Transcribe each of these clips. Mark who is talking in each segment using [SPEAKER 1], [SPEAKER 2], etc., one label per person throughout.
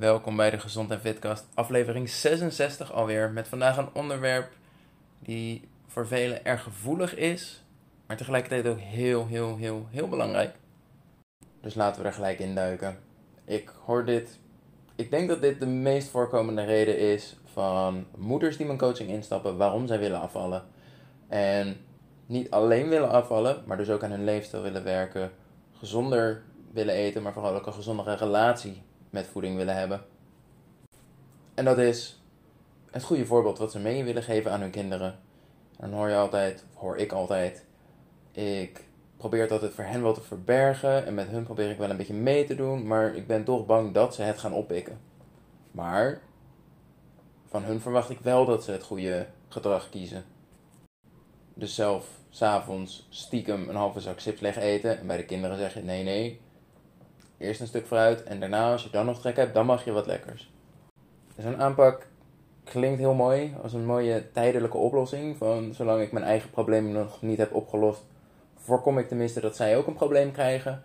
[SPEAKER 1] welkom bij de Gezond en Fitcast, aflevering 66 alweer. Met vandaag een onderwerp die voor velen erg gevoelig is, maar tegelijkertijd ook heel, heel, heel, heel belangrijk. Dus laten we er gelijk in duiken. Ik hoor dit, ik denk dat dit de meest voorkomende reden is van moeders die mijn coaching instappen, waarom zij willen afvallen. En niet alleen willen afvallen, maar dus ook aan hun leefstijl willen werken, gezonder willen eten, maar vooral ook een gezondere relatie met voeding willen hebben. En dat is het goede voorbeeld wat ze mee willen geven aan hun kinderen. En dan hoor je altijd, hoor ik altijd, ik probeer het altijd voor hen wel te verbergen en met hun probeer ik wel een beetje mee te doen, maar ik ben toch bang dat ze het gaan oppikken. Maar van hun verwacht ik wel dat ze het goede gedrag kiezen. Dus zelf s'avonds stiekem een halve zak chips eten en bij de kinderen zeg je nee nee, Eerst een stuk fruit en daarna, als je dan nog trek hebt, dan mag je wat lekkers. Zo'n aanpak klinkt heel mooi als een mooie tijdelijke oplossing. Van zolang ik mijn eigen probleem nog niet heb opgelost, voorkom ik tenminste dat zij ook een probleem krijgen.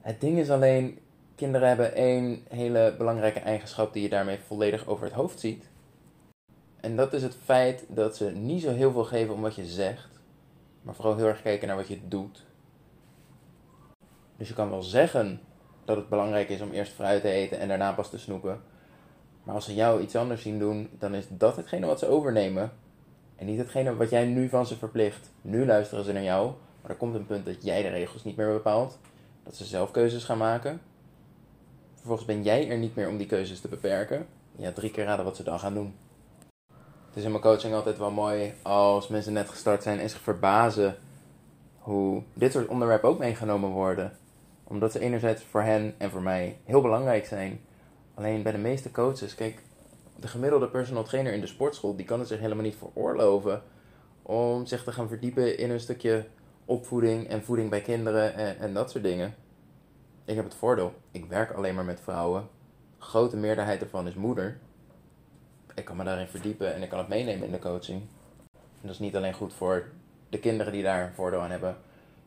[SPEAKER 1] Het ding is alleen, kinderen hebben één hele belangrijke eigenschap die je daarmee volledig over het hoofd ziet. En dat is het feit dat ze niet zo heel veel geven om wat je zegt, maar vooral heel erg kijken naar wat je doet. Dus je kan wel zeggen dat het belangrijk is om eerst fruit te eten en daarna pas te snoepen. Maar als ze jou iets anders zien doen, dan is dat hetgene wat ze overnemen. En niet hetgene wat jij nu van ze verplicht. Nu luisteren ze naar jou, maar er komt een punt dat jij de regels niet meer bepaalt. Dat ze zelf keuzes gaan maken. Vervolgens ben jij er niet meer om die keuzes te beperken. Ja, drie keer raden wat ze dan gaan doen. Het is in mijn coaching altijd wel mooi als mensen net gestart zijn en zich verbazen hoe dit soort onderwerpen ook meegenomen worden omdat ze enerzijds voor hen en voor mij heel belangrijk zijn. Alleen bij de meeste coaches, kijk, de gemiddelde personal trainer in de sportschool, die kan het zich helemaal niet veroorloven om zich te gaan verdiepen in een stukje opvoeding en voeding bij kinderen en, en dat soort dingen. Ik heb het voordeel, ik werk alleen maar met vrouwen. De grote meerderheid ervan is moeder. Ik kan me daarin verdiepen en ik kan het meenemen in de coaching. En dat is niet alleen goed voor de kinderen die daar een voordeel aan hebben,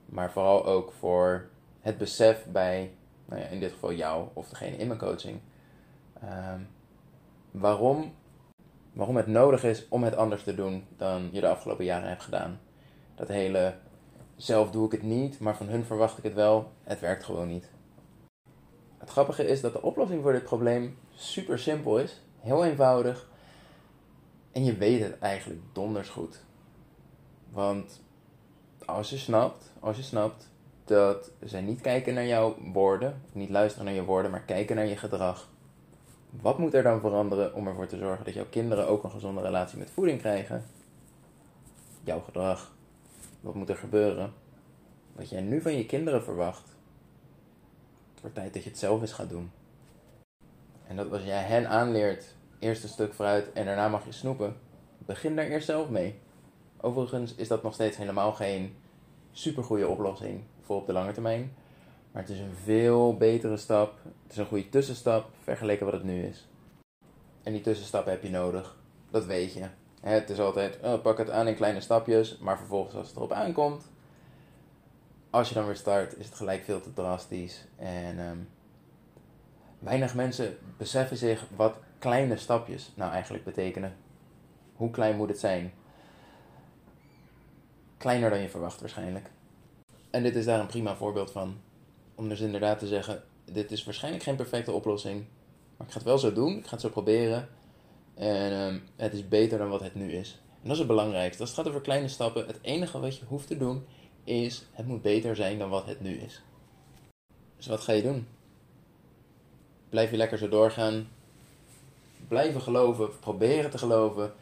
[SPEAKER 1] maar vooral ook voor het besef bij, nou ja, in dit geval jou of degene in mijn coaching, ehm, waarom, waarom het nodig is om het anders te doen dan je de afgelopen jaren hebt gedaan. Dat hele zelf doe ik het niet, maar van hun verwacht ik het wel. Het werkt gewoon niet. Het grappige is dat de oplossing voor dit probleem super simpel is, heel eenvoudig. En je weet het eigenlijk donders goed. Want als je snapt, als je snapt dat ze niet kijken naar jouw woorden, niet luisteren naar je woorden, maar kijken naar je gedrag. Wat moet er dan veranderen om ervoor te zorgen dat jouw kinderen ook een gezonde relatie met voeding krijgen? Jouw gedrag. Wat moet er gebeuren? Wat jij nu van je kinderen verwacht. Het wordt tijd dat je het zelf eens gaat doen. En dat als jij hen aanleert, eerst een stuk fruit en daarna mag je snoepen, begin daar eerst zelf mee. Overigens is dat nog steeds helemaal geen supergoeie oplossing voor op de lange termijn. Maar het is een veel betere stap. Het is een goede tussenstap vergeleken wat het nu is. En die tussenstap heb je nodig. Dat weet je. Het is altijd, oh, pak het aan in kleine stapjes. Maar vervolgens als het erop aankomt, als je dan weer start, is het gelijk veel te drastisch. En ehm, weinig mensen beseffen zich wat kleine stapjes nou eigenlijk betekenen. Hoe klein moet het zijn? Kleiner dan je verwacht waarschijnlijk. En dit is daar een prima voorbeeld van. Om dus inderdaad te zeggen, dit is waarschijnlijk geen perfecte oplossing. Maar ik ga het wel zo doen, ik ga het zo proberen. En ehm, het is beter dan wat het nu is. En dat is het belangrijkste. Als het gaat over kleine stappen, het enige wat je hoeft te doen is, het moet beter zijn dan wat het nu is. Dus wat ga je doen? Blijf je lekker zo doorgaan. Blijven geloven, proberen te geloven.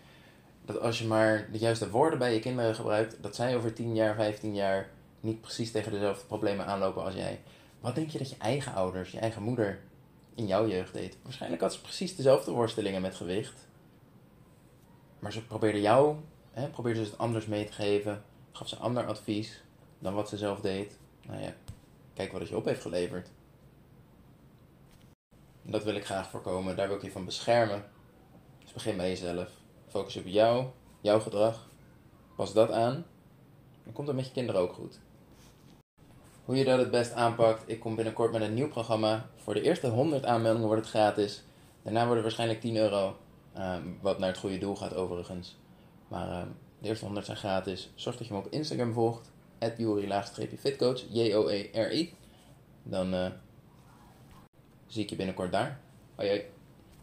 [SPEAKER 1] Dat als je maar de juiste woorden bij je kinderen gebruikt, dat zij over 10 jaar, 15 jaar niet precies tegen dezelfde problemen aanlopen als jij. Wat denk je dat je eigen ouders, je eigen moeder in jouw jeugd deed? Waarschijnlijk had ze precies dezelfde worstelingen met gewicht. Maar ze probeerde jou, hè, probeerde ze het anders mee te geven. Gaf ze ander advies dan wat ze zelf deed. Nou ja, kijk wat het je op heeft geleverd. Dat wil ik graag voorkomen. Daar wil ik je van beschermen. Dus begin bij jezelf. Focus op jou, jouw gedrag. Pas dat aan. Dan komt het met je kinderen ook goed. Hoe je dat het best aanpakt. Ik kom binnenkort met een nieuw programma. Voor de eerste 100 aanmeldingen wordt het gratis. Daarna worden waarschijnlijk 10 euro, ehm, wat naar het goede doel gaat overigens. Maar ehm, de eerste 100 zijn gratis. Zorg dat je me op Instagram volgt. At Jori-fitcoach. J-O-E-R-I. Dan eh, zie ik je binnenkort daar. Hoi hoi.